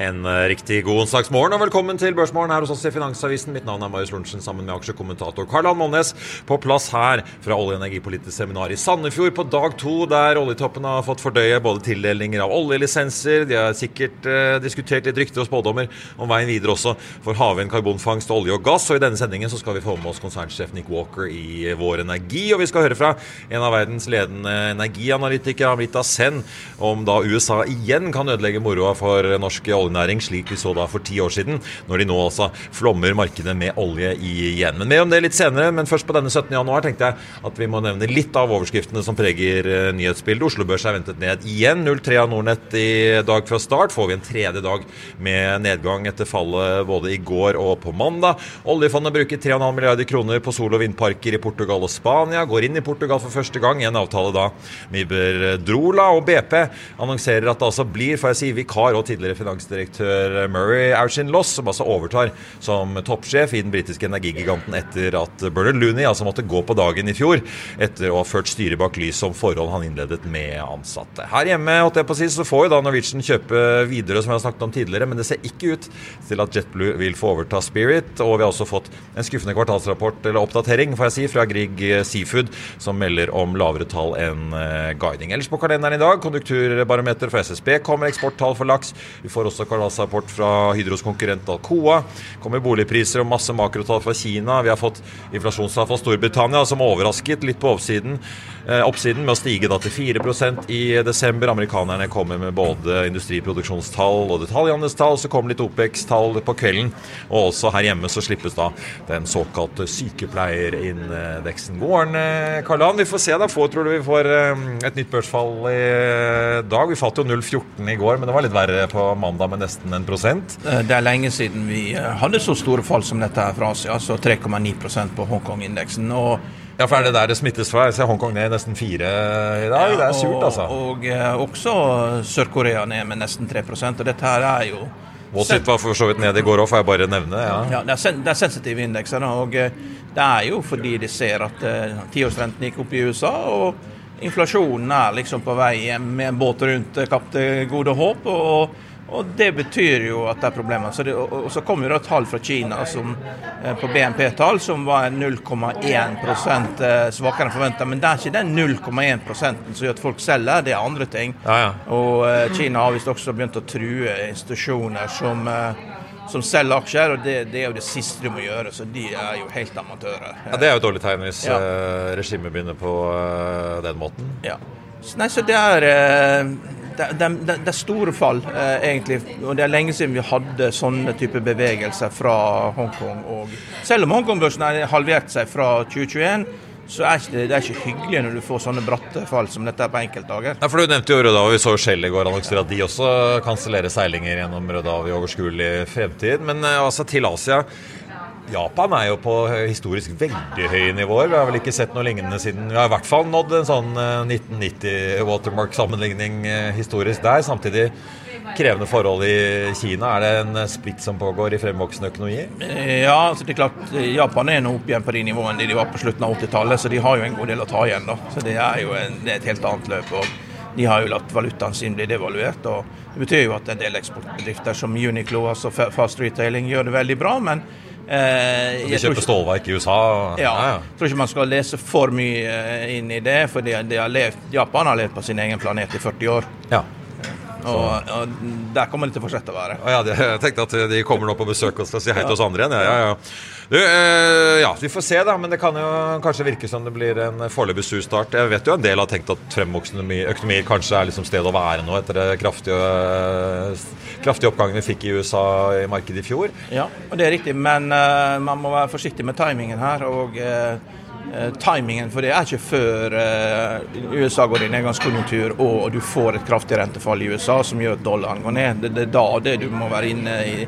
En eh, riktig god onsdagsmorgen og velkommen til Børsmorgen her hos oss i Finansavisen. Mitt navn er Marius Lorentzen sammen med aksjekommentator Karl-Ann Molnes på plass her fra Olje- og energipolitisk seminar i Sandefjord på dag to, der oljetoppen har fått fordøye både tildelinger av oljelisenser, de har sikkert eh, diskutert litt rykter og spådommer om veien videre også for havvind, karbonfangst, olje og gass. Og i denne sendingen så skal vi få med oss konsernsjef Nick Walker i Vår Energi, og vi skal høre fra en av verdens ledende energianalytikere, Amrita Sen, om da USA igjen kan ødelegge moroa for norske oljenæring, slik vi så da for ti år siden, når de nå altså flommer markedet med olje igjen. Men Mer om det litt senere, men først på denne 17. januar tenkte jeg at vi må nevne litt av overskriftene som preger uh, nyhetsbildet. Oslo Børs er ventet ned igjen. 0,3 av Nordnett i dag fra start. Får vi en tredje dag med nedgang etter fallet både i går og på mandag. Oljefondet bruker 3,5 milliarder kroner på sol- og vindparker i Portugal og Spania. Går inn i Portugal for første gang. En avtale da med Iberdrola. Og BP annonserer at det altså blir, får jeg si, vikar og tidligere finansdirektør Murray Auchin-Loss, som altså overtar som toppsjef i den britiske energigiganten etter at Bernard Looney altså måtte gå på dagen i fjor etter å ha ført styret bak lys om forhold han innledet med ansatte. Her hjemme holdt jeg på å si, så får jo da Norwegian kjøpe videre, som jeg har snakket om tidligere, men det ser ikke ut til at JetBlue vil få overta Spirit. Og vi har også fått en skuffende kvartalsrapport, eller oppdatering, får jeg si, fra Grieg Seafood, som melder om lavere tall enn eh, guiding. Ellers på kalenderen i dag, konjunkturbarometer for SSB kommer, eksporttall for laks. Vi får også kvartalsrapport fra Hydros konkurrent Alcoa. kommer boligpriser og masse makrotall fra Kina. Vi har fått inflasjonstall fra Storbritannia som overrasket litt på oppsiden, eh, oppsiden med å stige til 4% i desember. Amerikanerne kommer med både industriproduksjonstall og detaljhandelstall. Så kommer litt OPEX-tall på kvelden. Og også her hjemme så slippes da den såkalte sykepleierindeksen. God morgen, eh, Karl-Ann. Vi får se da. Få, tror du vi får eh, et nytt børsfall i dag? Vi falt jo 0,14 i går, men det var litt verre på mandag med nesten en prosent. Det er lenge siden vi hadde så store fall som dette her fra Asia, altså 3,9 på Hongkong-indeksen. og ja, for er det der det smittes fra? Jeg ser Hongkong ned nesten fire i dag. Ja, det er surt, altså. Og, og eh, også Sør-Korea ned med nesten 3 Og dette her er jo Wall var for så vidt ned i går òg, får jeg bare nevne. Ja, ja det, er sen, det er sensitive indekser. og eh, det er jo fordi de ser at tiårsrenten gikk opp i USA. og Inflasjonen er liksom på vei hjem med en båt rundt kapte gode håp. og og Det betyr jo at det er problemer. Så det, og, så kom jo da tall fra Kina som, eh, på BNP-tall som var 0,1 eh, svakere enn forventa. Men det er ikke den 0,1 som gjør at folk selger, det er andre ting. Ja, ja. Og eh, Kina har visst også begynt å true institusjoner som eh, som selger aksjer, og det, det, er jo det siste du må gjøre. Så de er jo helt amatører. Ja, Det er jo et dårlig tegn hvis ja. regimet begynner på den måten. Ja. Nei, så det er uh, det, det, det, er store fall, eh, egentlig. Og det er lenge siden vi hadde sånne type bevegelser fra Hongkong. Selv om Hongkong-børsen har halvert seg fra 2021, så er det, det er ikke hyggelig når du får sånne bratte fall som dette på enkeltdager. Ja, for Du nevnte jo Rødhav, vi så Shell i går annonser at de også kansellerer seilinger gjennom Rødhav i overskuelig fremtid. Men eh, altså til Asia. Japan er jo på historisk veldig høye nivåer. Vi har vel ikke sett noe lignende siden Vi har i hvert fall nådd en sånn 1990 watermark-sammenligning eh, historisk der. Samtidig krevende forhold i Kina. Er det en splitt som pågår i fremvoksende økonomi? Ja, altså det er klart Japan er nå opp igjen på de nivåene de var på slutten av 80-tallet, så de har jo en god del å ta igjen. da. Så Det er jo en, det er et helt annet løp. og de har jo latt valutaen sin bli devaluert. og Det betyr jo at en del eksportbedrifter som Uniqlo, altså Fast Retailing, gjør det veldig bra. men Eh, de kjøper stålverk i USA? Ja, ja, Jeg tror ikke man skal lese for mye eh, inn i det. For de, de har levd, Japan har levd på sin egen planet i 40 år. Ja. Og, og, der kommer det til å fortsette å være. Ja, jeg tenkte at de kommer nå på besøk og skal si hei til oss andre igjen. Ja, ja, du, eh, ja, vi får se, da. Men det kan jo kanskje virke som det blir en foreløpig sur start. Jeg vet jo en del har tenkt at fremvoksende økonomi kanskje er liksom stedet å være nå etter det kraftige, kraftige oppgangen vi fikk i USA i markedet i fjor. Ja, og det er riktig. Men uh, man må være forsiktig med timingen her. og uh, Eh, timingen for det er ikke før eh, USA går i nedgangskonjunktur og du får et kraftig rentefall i USA som gjør at dollaren går ned. Det er da det du må være inne i,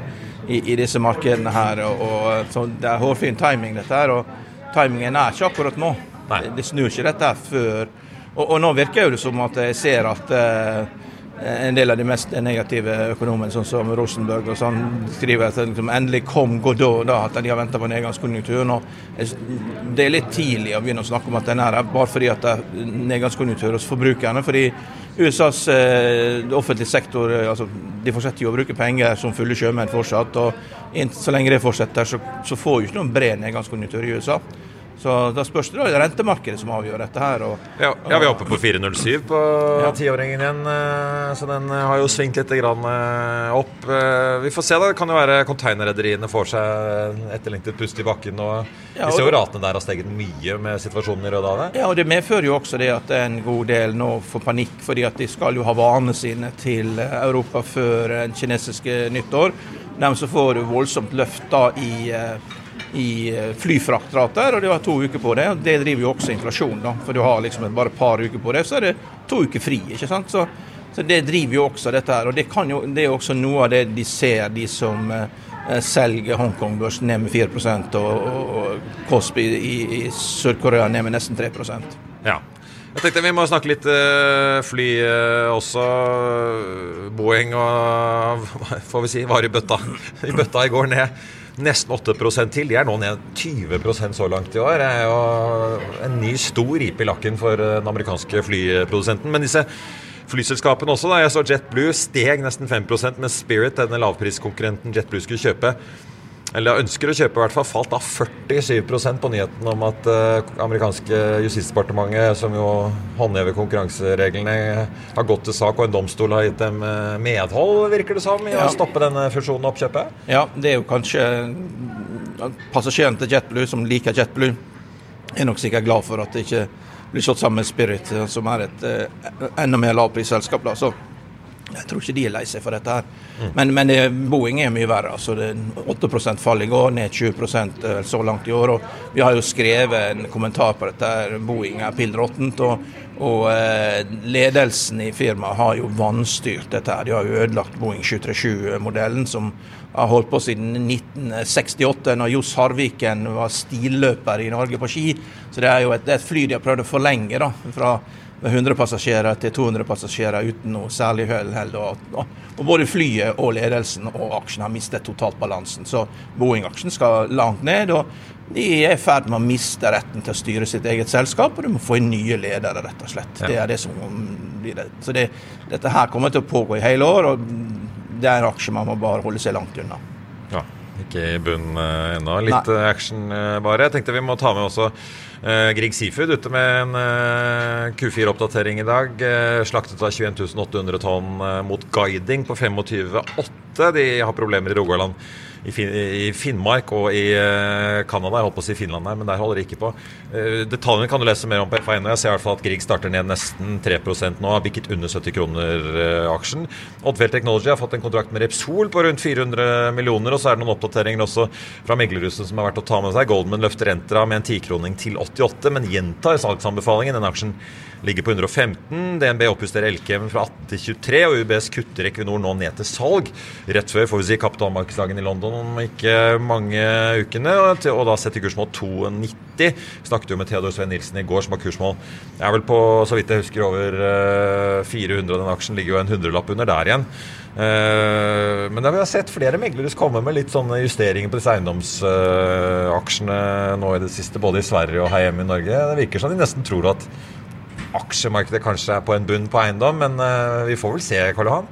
i, i disse markedene her. Og, og, så Det er hårfin timing, dette her. Og timingen er ikke akkurat nå. Det, det, snur ikke dette her før og, og, nå virker det som at jeg ser at eh, en del av de mest negative økonomene, sånn som Rosenberg, og sånn, skriver at liksom, endelig kom Godot, da, at de har venta på nedgangskonjunkturen. Og det er litt tidlig å begynne å snakke om at den er bare fordi at det er nedgangskonjunktur hos forbrukerne. fordi USAs eh, offentlige sektor eh, altså, de fortsetter jo å bruke penger som fulle sjømenn fortsatt. og Så lenge det fortsetter, så, så får vi ikke noen bred nedgangskonjunktur i USA. Så da spørs det da rentemarkedet som avgjør dette her. Og, ja, ja, vi er oppe på 4,07 på tiåringen ja. igjen, eh, så den eh, har jo svingt litt grann eh, opp. Vi får se, da. Det kan jo være konteinerrederiene får seg etterlengtet pust i bakken. og Vi ser jo ratene der har steget mye med situasjonen i Rødehavet. Ja, og det medfører jo også det at en god del nå får panikk, fordi at de skal jo ha varene sine til Europa før kinesiske nyttår. Dermed så får voldsomt løft da i i eh, flyfraktrater, og det var to uker på det. og Det driver jo også inflasjon, da. For du har liksom bare et par uker på det, så er det to uker fri. ikke sant? Så, så det driver jo også dette her. Og det, jo, det, er også noe av det de ser, de som eh, selger Hongkong-børsen ned med 4 og, og, og Cosby i, i Sør-Korea ned med nesten 3% Ja. Jeg tenkte Vi må snakke litt uh, fly uh, også. Boeing og får vi si var i bøtta. I bøtta i går ned nesten 8% til. De er nå ned 20% så langt i år. Det er jo en ny stor ripe i lakken for eh, den amerikanske flyprodusenten. Men disse flyselskapene også, da. Jeg så JetBlue steg nesten 5% mens Spirit, denne lavpriskonkurrenten JetBlue skulle kjøpe, eller ønsker å kjøpe, i hvert fall falt av 47% på nyheten om at uh, amerikanske justisdepartementet, som jo håndhever konkurransereglene, har gått til sak, og en domstol har gitt dem uh, medhold, virker det som, i ja. å stoppe denne fusjonen og oppkjøpet? Ja, det er jo kanskje Passasjeren til JetBlue, som liker JetBlue, er nok sikkert glad for at det ikke blir slått sammen med Spirit, som er et uh, enda mer lavprisselskap. da, så jeg tror ikke de er lei seg for dette. her. Mm. Men, men, eh, Boeing er mye verre. altså det er 8 fall i går, ned 20 eh, så langt i år. og Vi har jo skrevet en kommentar på dette. her, Boeing er pill råttent. Og, og eh, ledelsen i firmaet har jo vanstyrt dette. her. De har jo ødelagt Boeing 737-modellen, som har holdt på siden 1968, når Johs Harviken var stilløper i Norge på ski. Så det er jo et, det er et fly de har prøvd å forlenge. da, fra 100 passasjerer til 200 passasjerer uten noe særlig hell. Og, og, og, både flyet og ledelsen og aksjen har mistet totalt balansen. Så Boeing-aksjen skal langt ned. og de er i ferd med å miste retten til å styre sitt eget selskap, og du må få inn nye ledere, rett og slett. Ja. Det er det som blir det. Så det, dette her kommer til å pågå i hele år, og det er en aksje man må bare holde seg langt unna. Ikke i bunnen uh, ennå. Litt Nei. action uh, bare. Jeg tenkte vi må ta med også Uh, Grieg Seafood ute med en uh, Q4-oppdatering i dag. Uh, slaktet av 21 800 tonn mot guiding på 25,8. De har problemer i Rogaland i, Finnmark og i uh, Canada. Jeg holdt på å si Finland her, men der holder det ikke på. Uh, detaljene kan du lese mer om på FA1. Jeg ser i hvert fall at Grieg starter ned nesten 3 nå. Har bikket under 70 kroner uh, aksjen. Oddfjell Technology har fått en kontrakt med Repsol på rundt 400 millioner. Og så er det noen oppdateringer også fra meglerhuset som er verdt å ta med seg. Goldman løfter Entra med en tikroning til 88, men gjentar salgsanbefalingen. Den aksjen ligger på 115. DNB oppjusterer Elkem fra 18 til 23, og UBS kutter Equinor nå ned til salg. Rett før får vi si kapitalmarkedsdagen i London om ikke mange ukene, og da setter kursmål 2,90. Snakket jo med Theodor Svein Nilsen i går, som har kursmål Jeg er vel på, så vidt jeg husker, over 400. Eh, Den aksjen ligger jo en hundrelapp under der igjen. Uh, men vi har sett flere meglere komme med litt sånne justeringer på disse eiendomsaksjene uh, nå i det siste, både i Sverige og her hjemme i Norge. Det virker som de nesten tror at aksjemarkedet kanskje er på en bunn på eiendom, men uh, vi får vel se, Karl Johan?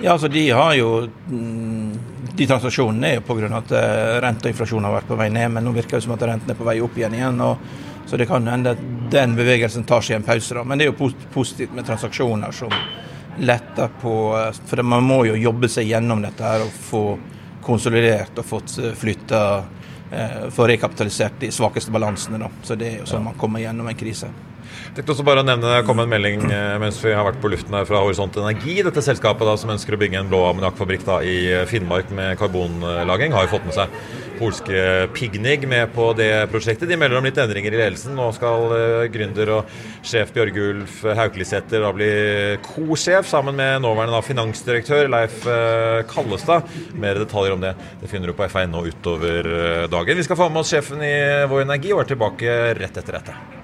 Ja, altså de har jo mm, De transaksjonene er jo pga. at uh, rente og inflasjon har vært på vei ned, men nå virker det som at renten er på vei opp igjen. igjen og, så det kan hende at den bevegelsen tar seg en pause. da, Men det er jo positivt med transaksjoner som letter på eh, For man må jo jobbe seg gjennom dette her og få konsolidert og fått flytta Få rekapitalisert de svakeste balansene. da, så Det er jo sånn man kommer gjennom en krise. Tenkte også bare å nevne, Det kom en melding eh, mens vi har vært på luften her fra Horisont Energi. Dette selskapet da, som ønsker å bygge en blå ammoniakkfabrikk i eh, Finnmark med karbonlagring, har jo fått med seg polske Pignig med på det prosjektet. De melder om litt endringer i ledelsen. Nå skal uh, gründer og sjef Bjørgulf Hauklisæter bli co-sjef sammen med nåværende finansdirektør Leif Kallestad. Mer detaljer om det det finner du på F1 nå utover dagen. Vi skal få med oss sjefen i Vår Energi og er tilbake rett etter dette.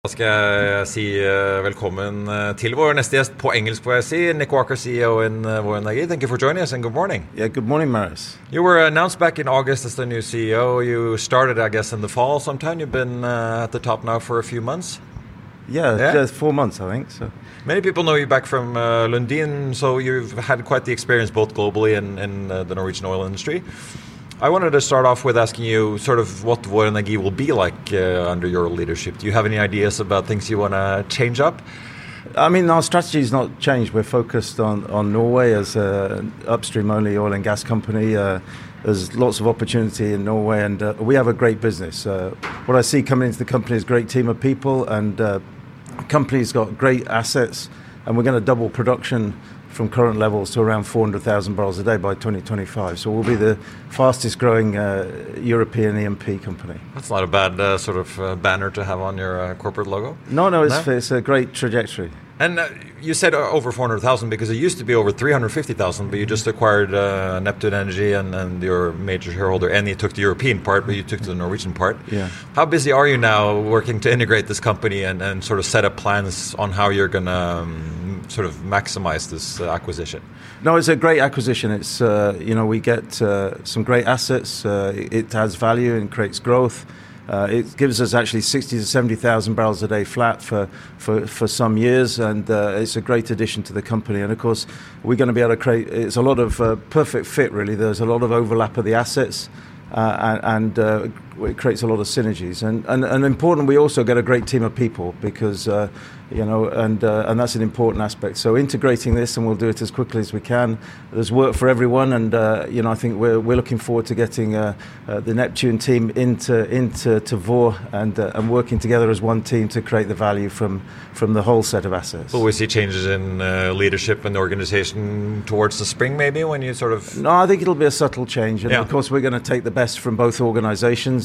Da skal jeg si uh, velkommen uh, til vår neste gjest på engelsk, får jeg si. Nick Walker, CEO in uh, Vår Thank you for joining us and good morning. Yeah, good morning, Marius. You were announced back in August as the new CEO. You started, I guess, in the fall sometime. You've been uh, at the top now for a few months. Yeah, Yeah? just four months, I think. So, Many people know you back from uh, Lundin, so you've had quite the experience both globally and in uh, the Norwegian oil industry. I wanted to start off with asking you sort of what Vår Energi will be like uh, under your leadership. Do you have any ideas about things you want to change up? I mean, our strategy's not changed. We're focused on, on Norway as an upstream only oil and gas company. Uh, there's lots of opportunity in Norway, and uh, we have a great business. Uh, what I see coming into the company is a great team of people, and uh, company's got great assets, and we're going to double production from current levels to around 400,000 barrels a day by 2025. So we'll be the fastest growing uh, European E&P company. That's not a bad uh, sort of uh, banner to have on your uh, corporate logo. No, no, it's, No? it's a great trajectory. And uh, you said uh, over 400,000 because it used to be over 350,000, but you just acquired uh, Neptune Energy and, and your major shareholder, and you took the European part, but you took the Norwegian part. Yeah. How busy are you now working to integrate this company and, and sort of set up plans on how you're going to um, sort of maximize this uh, acquisition? No, it's a great acquisition. It's uh, you know we get uh, some great assets. Uh, it it adds value and creates growth. Uh, it gives us actually 60 to 70,000 barrels a day flat for, for, for some years, and uh, it's a great addition to the company. And of course, we're going to be able to create. It's a lot of uh, perfect fit, really. There's a lot of overlap of the assets. Uh, and uh, it creates a lot of synergies. And, and, and important, we also get a great team of people because, uh, you know, and, uh, and that's an important aspect. So integrating this, and we'll do it as quickly as we can. There's work for everyone, and, uh, you know, I think we're, we're looking forward to getting uh, uh, the Neptune team into, into to Vår and, uh, and working together as one team to create the value from, from the whole set of assets. Will we see changes in uh, leadership and organization towards the spring, maybe, when you sort of. No, I think it'll be a subtle change, and Yeah. of course we're going to take the best from both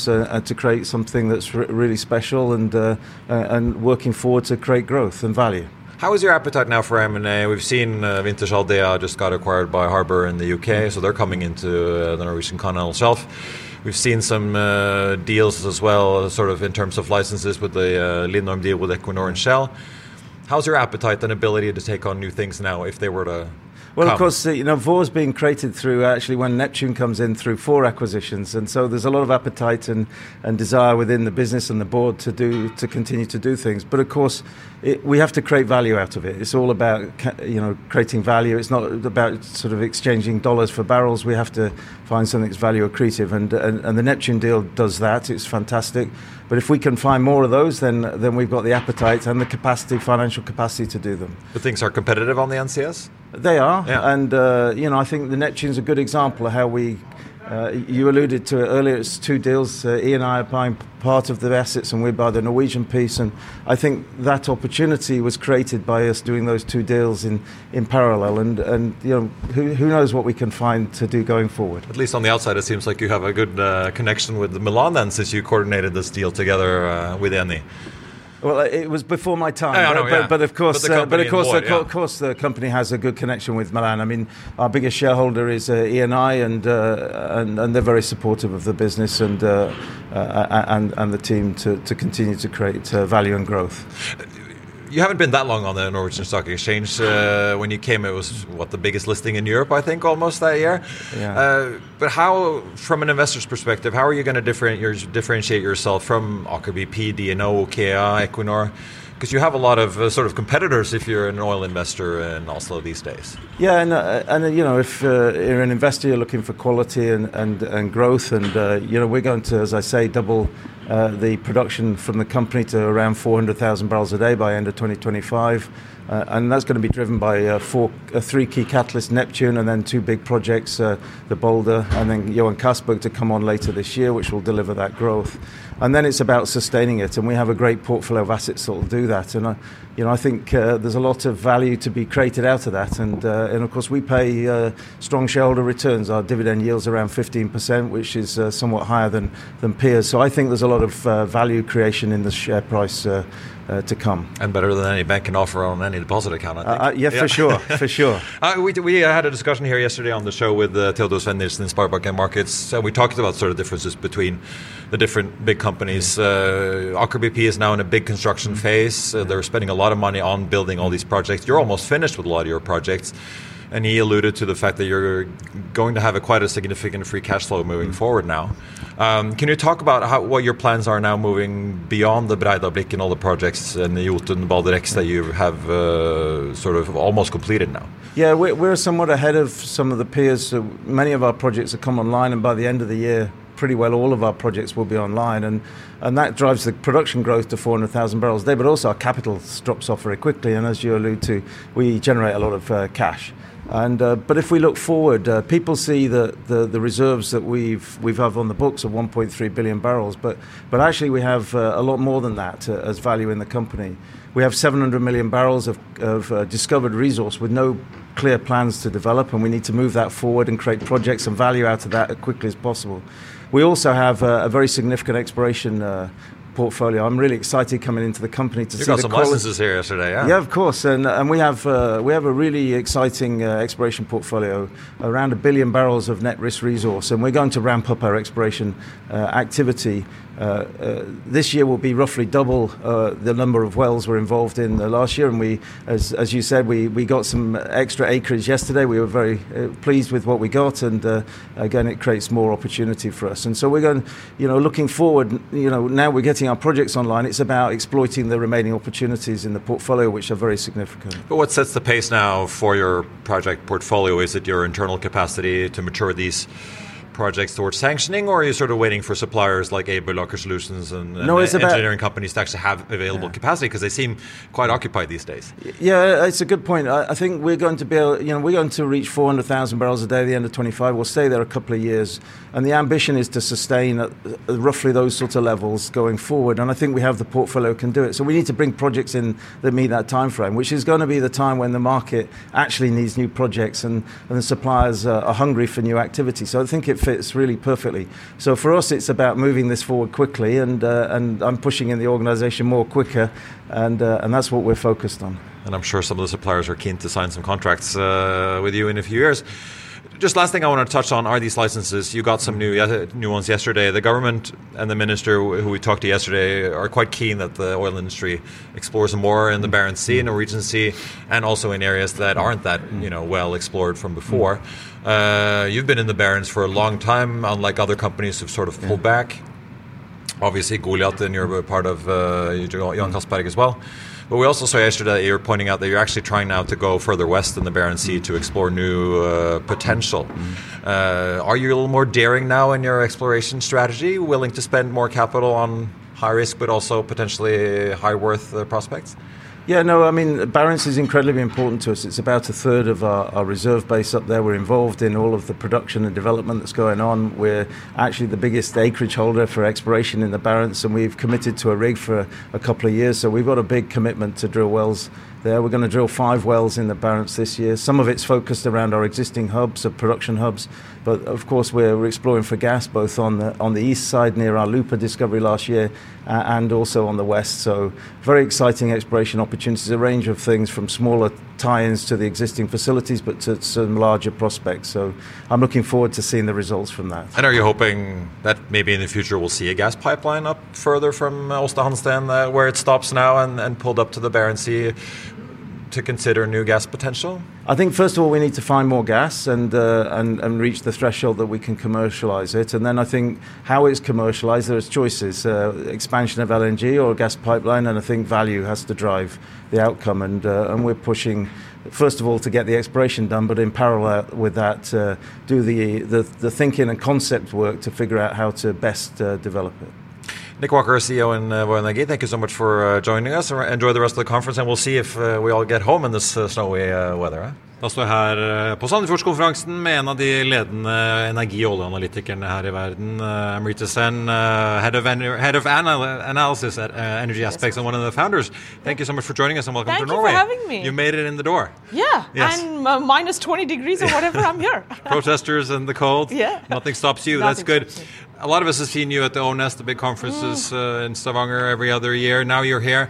organisations uh, to create something that's re- really special and uh, uh, and working forward to create growth and value. How is your appetite now for M&A? We've seen uh, Wintershall Dea just got acquired by Harbour in the UK, so they're coming into uh, the Norwegian continental shelf. We've seen some uh, deals as well, sort of in terms of licenses with the uh, Linnorm deal with Equinor and Shell. How's your appetite and ability to take on new things now if they were to Well, come? of course, uh, you know, Vår's being created through actually when Neptune comes in through four acquisitions, and so there's a lot of appetite and, and desire within the business and the board to do to continue to do things. But of course, it, we have to create value out of it. It's all about you know creating value. It's not about sort of exchanging dollars for barrels. We have to find something that's value accretive, and and, and the Neptune deal does that. It's fantastic. But if we can find more of those, then then we've got the appetite and the capacity, financial capacity to do them. the things are competitive on the NCS? They are, Yeah. and uh, you know, I think the Neptune's a good example of how we Uh, you alluded to it earlier. It's two deals. Uh, I are buying part of the assets, and we buy the Norwegian piece. And I think that opportunity was created by us doing those two deals in, in parallel. And and you know who, who knows what we can find to do going forward. At least on the outside, it seems like you have a good uh, connection with Milan then, since you coordinated this deal together uh, with Eni. Well, it was before my time, know, but, yeah. but, of course, But the uh, but of company course, involved, the, yeah. of course, the company has a good connection with Milan. I mean, our biggest shareholder is uh, ENI, and, uh, and and they're very supportive of the business and uh, uh, and and the team to, to continue to create uh, value and growth. You haven't been that long on the Norwegian Stock Exchange. Uh, when you came, it was what the biggest listing in Europe, I think, almost that year. Yeah. Uh, but how, from an investor's perspective, how are you going to differentiate, yourself from Aker BP, DNO, Okea, Equinor? Because you have a lot of uh, sort of competitors if you're an oil investor in Oslo these days. Yeah, and uh, and uh, you know, if uh, you're an investor, you're looking for quality and and, and growth, and uh, you know, we're going to, as I say, double uh, the production from the company to around 400,000 barrels a day by end of 2025. Uh, and that's going to be driven by uh, four, uh, three key catalysts: Neptune, and then two big projects, uh, the Balder, and then Johan Castberg to come on later this year, which will deliver that growth. And then it's about sustaining it, and we have a great portfolio of assets that will do that. And I, you know, I think uh, there's a lot of value to be created out of that. And and of course, we pay strong shareholder returns. Our dividend yields around 15%, which is somewhat higher than than peers. So I think there's a lot of uh, value creation in the share price. Uh, uh, to come. And better than any bank can offer on any deposit account, I think. Uh, uh, yeah, for sure, for sure. Uh, we, we had a discussion here yesterday on the show with uh, Theodor Sveen Nilsen in SpareBank 1 Markets. Uh, we talked about sort of differences between the different big companies. Uh, Aker BP is now in a big construction phase. Uh, they're spending a lot of money on building all these projects. You're almost finished with a lot of your projects. And he alluded to the fact that you're going to have a quite a significant free cash flow moving forward now. Um, can you talk about how, what your plans are now moving beyond the Breidablikk and all the projects and the Jotun Balder X that you have uh, sort of almost completed now? Yeah, we're, we're somewhat ahead of some of the peers. So many of our projects have come online, and by the end of the year, pretty well all of our projects will be online, and and that drives the production growth to 400,000 barrels a day. But also our capital drops off very quickly, and as you allude to, we generate a lot of uh, cash. And uh, but if we look forward, uh, people see the, the, the reserves that we've we've have on the books of 1.3 billion barrels, but but actually we have uh, a lot more than that uh, as value in the company. We have 700 million barrels of, of uh, discovered resource with no clear plans to develop, and we need to move that forward and create projects and value out of that as quickly as possible. We also have uh, a very significant exploration portfolio. I'm really excited coming into the company to You see got the some quality. licenses here yesterday, yeah? Yeah, of course, and and we have uh, we have a really exciting uh, exploration portfolio, around a billion barrels of net risk resource, and we're going to ramp up our exploration uh, activity. Uh, uh, this year will be roughly double uh, the number of wells we're involved in last year, and we, as as you said, we, we got some extra acreage yesterday. We were very pleased with what we got, and again, it creates more opportunity for us. And so we're going, you know, looking forward. You know, now we're getting our projects online. It's about exploiting the remaining opportunities in the portfolio, which are very significant. But what sets the pace now for your project portfolio? Is it your internal capacity to mature these projects towards sanctioning, or are you sort of waiting for suppliers like Aibel, Aker Solutions, and, and No, it's about- engineering companies to actually have available capacity because they seem quite occupied these days? Yeah, it's a good point. I, I think we're going to be able, you know, we're going to reach 400,000 barrels a day at the end of 25. We'll stay there a couple of years. And the ambition is to sustain at roughly those sort of levels going forward. And I think we have the portfolio can do it. So we need to bring projects in that meet that time frame, which is going to be the time when the market actually needs new projects and, and the suppliers uh, are hungry for new activity. So I think it fits really perfectly. So for us, it's about moving this forward quickly, and, uh, and I'm pushing in the organization more quicker. And, uh, and that's what we're focused on. And I'm sure some of the suppliers are keen to sign some contracts uh, with you in a few years. Just last thing I want to touch on are these licenses. You got some new new ones yesterday. The government and the minister who we talked to yesterday are quite keen that the oil industry explores more in the Barents Sea, in the Norwegian Sea, and also in areas that aren't that you know well explored from before. Uh, you've been in the Barents for a long time, unlike other companies who've sort of pulled back. Obviously, Goliath, and you're part of uh, Johan Castberg as well. But we also saw yesterday that you're pointing out that you're actually trying now to go further west in the Barents Sea to explore new uh, potential. Uh, are you a little more daring now in your exploration strategy, willing to spend more capital on high risk but also potentially high worth uh, prospects? Yeah, no, I mean, Barents is incredibly important to us. It's about a third of our, our, reserve base up there. We're involved in all of the production and development that's going on. We're actually the biggest acreage holder for exploration in the Barents, and we've committed to a rig for a, couple of years. So we've got a big commitment to drill wells there. We're going to drill five wells in the Barents this year. Some of it's focused around our existing hubs, of production hubs, but of course we're, we're exploring for gas both on the on the east side near our Lupa discovery last year uh, and also on the west. So very exciting exploration opportunities. A range of things from smaller tie-ins to the existing facilities, but to some larger prospects. So I'm looking forward to seeing the results from that. And are you hoping that maybe in the future we'll see a gas pipeline up further from Aasta Hansteen, uh, where it stops now, and, and pulled up to the Barents Sea? To consider new gas potential? I think first of all we need to find more gas and uh, and, and reach the threshold that we can commercialise it, and then I think how it's commercialised. There's choices: uh, expansion of LNG or gas pipeline, and I think value has to drive the outcome. And uh, and we're pushing. First of all, to get the exploration done, but in parallel with that, uh, do the, the, the thinking and concept work to figure out how to best uh, develop it. Nick Walker, CEO in uh, Vår Energi, thank you so much for uh, joining us. Enjoy the rest of the conference, and we'll see if uh, we all get home in this uh, snowy uh, weather. Eh? Da står jeg her uh, på Sandefjordskonferansen med en av de ledende energi- og oljeanalytikerne her i verden. Uh, Amrita Sen, uh, head of, head of anal analysis at Energy Aspects and one of the founders. Thank you so much for joining us and welcome Thank to Norway. Thank you for having me. You made it in the door. Yeah, yes. and minus 20 degrees or whatever, I'm here. Protesters in the cold. Yeah. Nothing stops you. Nothing That's good. A lot of us have seen you at the ONS, the big conferences uh, in Stavanger every other year. Now you're here.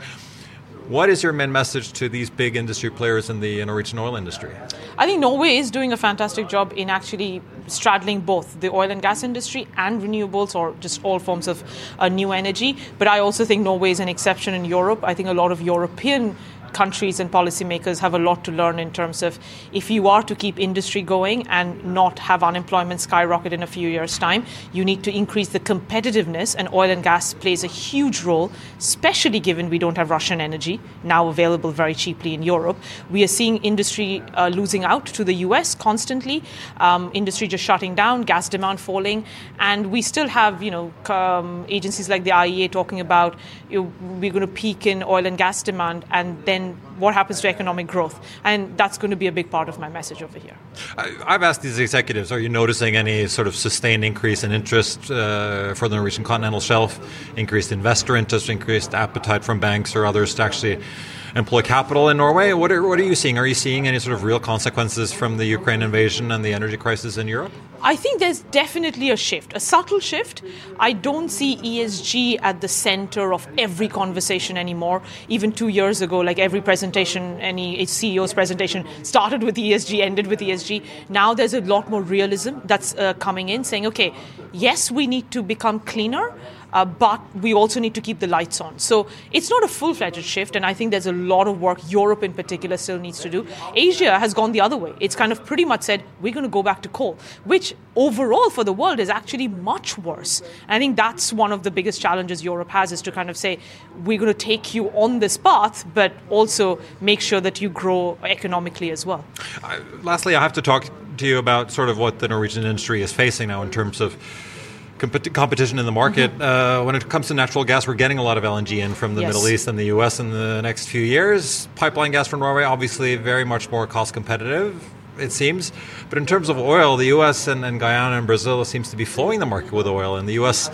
What is your main message to these big industry players in the Norwegian oil industry? I think Norway is doing a fantastic job in actually straddling both the oil and gas industry and renewables or just all forms of uh, new energy. But I also think Norway is an exception in Europe. I think a lot of European countries and policymakers have a lot to learn in terms of if you are to keep industry going and not have unemployment skyrocket in a few years' time, you need to increase the competitiveness, and oil and gas plays a huge role, especially given we don't have Russian energy now available very cheaply in Europe. We are seeing industry uh, losing out to the US constantly, um, industry just shutting down, gas demand falling, and we still have you know um, agencies like the IEA talking about you know, we're going to peak in oil and gas demand, and then what happens to economic growth. And that's going to be a big part of my message over here. I've asked these executives are you noticing any sort of sustained increase in interest uh, for the Norwegian continental shelf, increased investor interest, increased appetite from banks or others to actually employ capital in Norway? What are, what are you seeing? Are you seeing any sort of real consequences from the Ukraine invasion and the energy crisis in Europe? I think there's definitely a shift, a subtle shift. I don't see ESG at the center of every conversation anymore. Even two years ago, like every presentation, any CEO's presentation started with ESG, ended with ESG. Now there's a lot more realism that's uh, coming in, saying, okay, yes, we need to become cleaner uh, but we also need to keep the lights on. So it's not a full fledged shift, and I think there's a lot of work Europe in particular still needs to do. Asia has gone the other way. It's kind of pretty much said, we're going to go back to coal, which overall for the world is actually much worse. And I think that's one of the biggest challenges Europe has is to kind of say, we're going to take you on this path, but also make sure that you grow economically as well. Uh, lastly, I have to talk to you about sort of what the Norwegian industry is facing now in terms of competition in the market. Mm-hmm. Uh, when it comes to natural gas, we're getting a lot of LNG in from the yes. Middle East and the U.S. in the next few years. Pipeline gas from Norway, obviously, very much more cost competitive. It seems, but in terms of oil, the U.S. And, and Guyana and Brazil seems to be flowing the market with oil. And the U.S.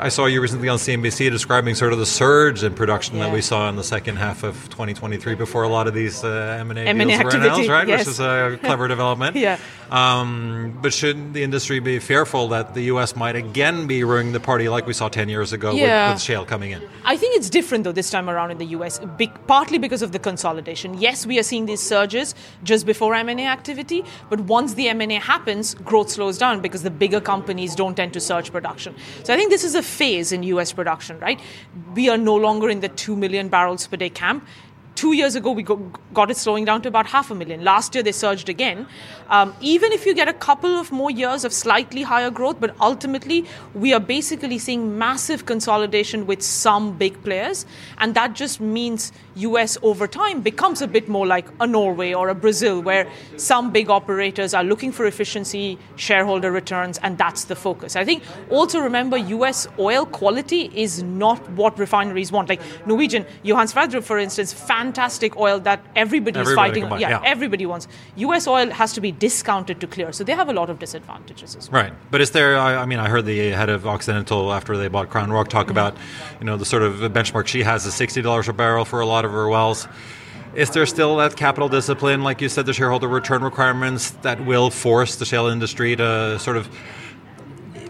I saw you recently on CNBC describing sort of the surge in production yeah. that we saw in the second half of 2023 before a lot of these uh, M&A, M&A deals activity, were announced, right? Yes. Which is a clever development. yeah. Um, but should the industry be fearful that the U.S. might again be ruining the party like we saw 10 years ago yeah. with, with, shale coming in? I think it's different though this time around in the U.S. Be- partly because of the consolidation. Yes, we are seeing these surges just before M&A activity, but once the M&A happens, growth slows down because the bigger companies don't tend to surge production. So I think this is a phase in US production, right? We are no longer in the 2 million barrels per day camp. Two years ago, we got it slowing down to about half a million. Last year, they surged again. Um, even if you get a couple of more years of slightly higher growth, but ultimately, we are basically seeing massive consolidation with some big players. And that just means US over time becomes a bit more like a Norway or a Brazil, where some big operators are looking for efficiency, shareholder returns, and that's the focus. I think also remember US oil quality is not what refineries want. Like Norwegian, Johan Sverdrup, for instance, fan fantastic oil that everybody, is fighting. yeah, yeah. everybody wants. U.S. oil has to be discounted to clear, so they have a lot of disadvantages as well. Right, but is there? I, I mean, I heard the head of Occidental after they bought CrownRock talk mm-hmm. about, you know, the sort of benchmark she has is sixty dollars a barrel for a lot of her wells. Is there still that capital discipline, like you said, the shareholder return requirements that will force the shale industry to sort of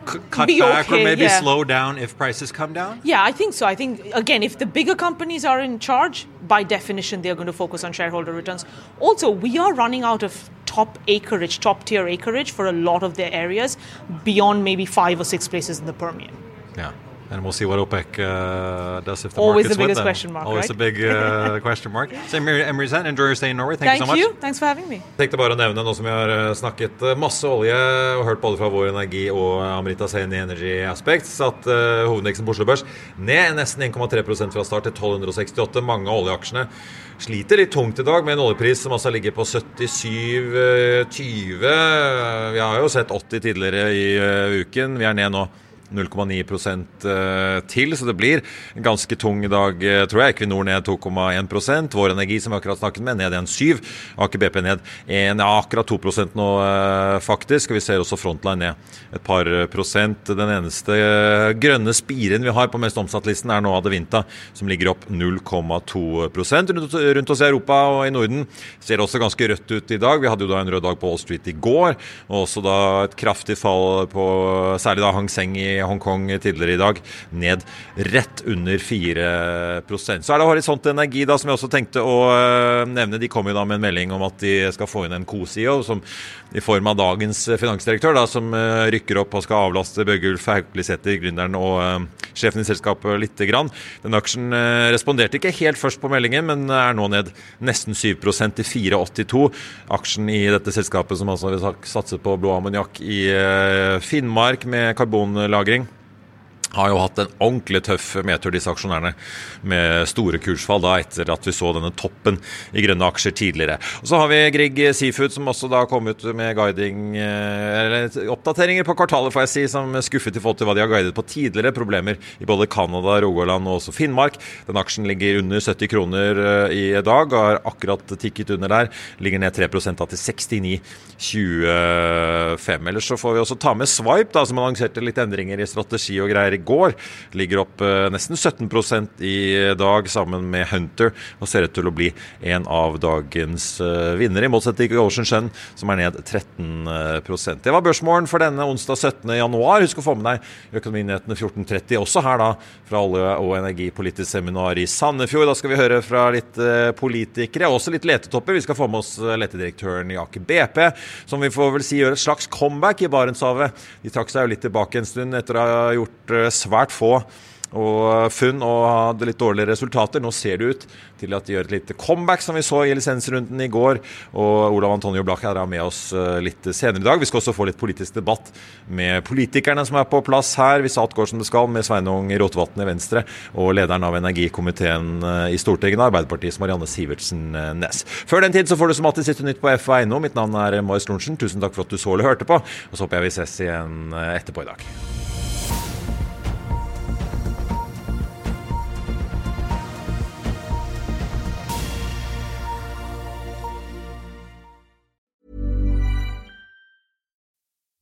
c- cut Be back or maybe yeah. slow down if prices come down? Yeah, I think so. I think, again, if the bigger companies are in charge, by definition, they're going to focus on shareholder returns. Also, we are running out of top acreage, top tier acreage for a lot of their areas beyond maybe five or six places in the Permian. Yeah. And we'll see what OPEC uh, does if the Always market's the biggest question mark, Always right? a big uh, question mark. So, Emery Emery Zan, enjoy your stay in Norway. Thank, Thank you so much. you. Thanks for having me. tenkte bare å nevne, nå som vi har eh, snakket eh, masse olje og hørt både fra Vår Energi og Amrita Sen i Energy Aspects, at uh, hovedindeksen på Oslo Børs ned nesten 1,3% fra start til 1268. Mange av oljeaksjene sliter litt tungt i dag, med en oljepris som altså ligger på 77,20. Vi har jo sett 80 tidligere i uken. Vi er ned nå 0,9 eh, til, så det blir en ganske tung dag, eh, tror jeg. Equinor ned 2,1% Vår Energi, som vi akkurat snakket med, ned 1,7 Aker BP ned 1, ja, akkurat 2 nå, eh, faktisk. Og vi ser også Frontline ned et par prosent. Den eneste grønne spiren vi har på mest omsatt-listen, er nå Adevinta, som ligger opp 0,2 rundt, rundt oss i Europa og i Norden ser også ganske rødt ut i dag. Vi hadde jo da en rød dag på Wall Street i går, og også da et kraftig fall på særlig da Hang Seng i Hongkong tidligere i dag, ned rett under 4% Så er det Horisont Energi, da, som jeg også tenkte å øh, nevne. De kom jo da med en melding om at de skal få inn en co-CEO, som i form av dagens finansdirektør, da, som øh, rykker opp og skal avlaste Bjørgulf Hauklisæter, gründeren og øh, sjefen i selskapet, lite grann. Den aksjen responderte ikke helt først på meldingen, men er nå ned nesten 7% til 4,82. Aksjen i dette selskapet, som altså vil satse på blå ammoniakk i Finnmark med karbonlagring har jo hatt en ordentlig tøff medtur, disse aksjonærene, med store kursfall da etter at vi så denne toppen i grønne aksjer tidligere. Og Så har vi Grieg Seafood, som også da kom ut med guiding, eh, eller oppdateringer på kvartalet, får jeg si, som skuffet i forhold til hva de har guidet på tidligere. Problemer i både Canada, Rogaland og også Finnmark. Den aksjen ligger under 70 kroner eh, i dag, har akkurat tikket under der. Ligger ned 3 da til 69,25. Ellers så får vi også ta med Swipe, da, som annonserte litt endringer i strategi og greier i går. Ligger opp eh, nesten 17% i dag sammen med Hunter, og ser ut til å bli en av dagens eh, vinnere, i motsetning til Ocean Sun, som er ned 13% Det var børsmålen for denne onsdag 17. januar. Husk å få med deg Økonominyhetene 14.30, også her da fra Olje- og energipolitisk seminar i Sandefjord. Da skal vi høre fra litt eh, politikere, også litt letetopper. Vi skal få med oss letedirektøren i Aker BP, som vi får vel si gjør et slags comeback i Barentshavet. De trakk seg jo litt tilbake en stund etter å ha gjort svært få og funn og hadde litt dårlige resultater. Nå ser det ut til at de gjør et lite comeback, som vi så i lisensrunden i går. Og Olav Antonio Blach er med oss eh, litt senere i dag. Vi skal også få litt politisk debatt med politikerne som er på plass her. Hvis alt går som det skal, med Sveinung Rotevatn i Venstre og lederen av energikomiteen eh, i Stortinget, Arbeiderpartiets Marianne Sivertsen eh, Næss. Før den tid så får du som alltid siste nytt på FA.no. Mitt navn er Marius Lorentzen. Tusen takk for at du så eller hørte på. Og så håper jeg vi ses igjen etterpå i dag.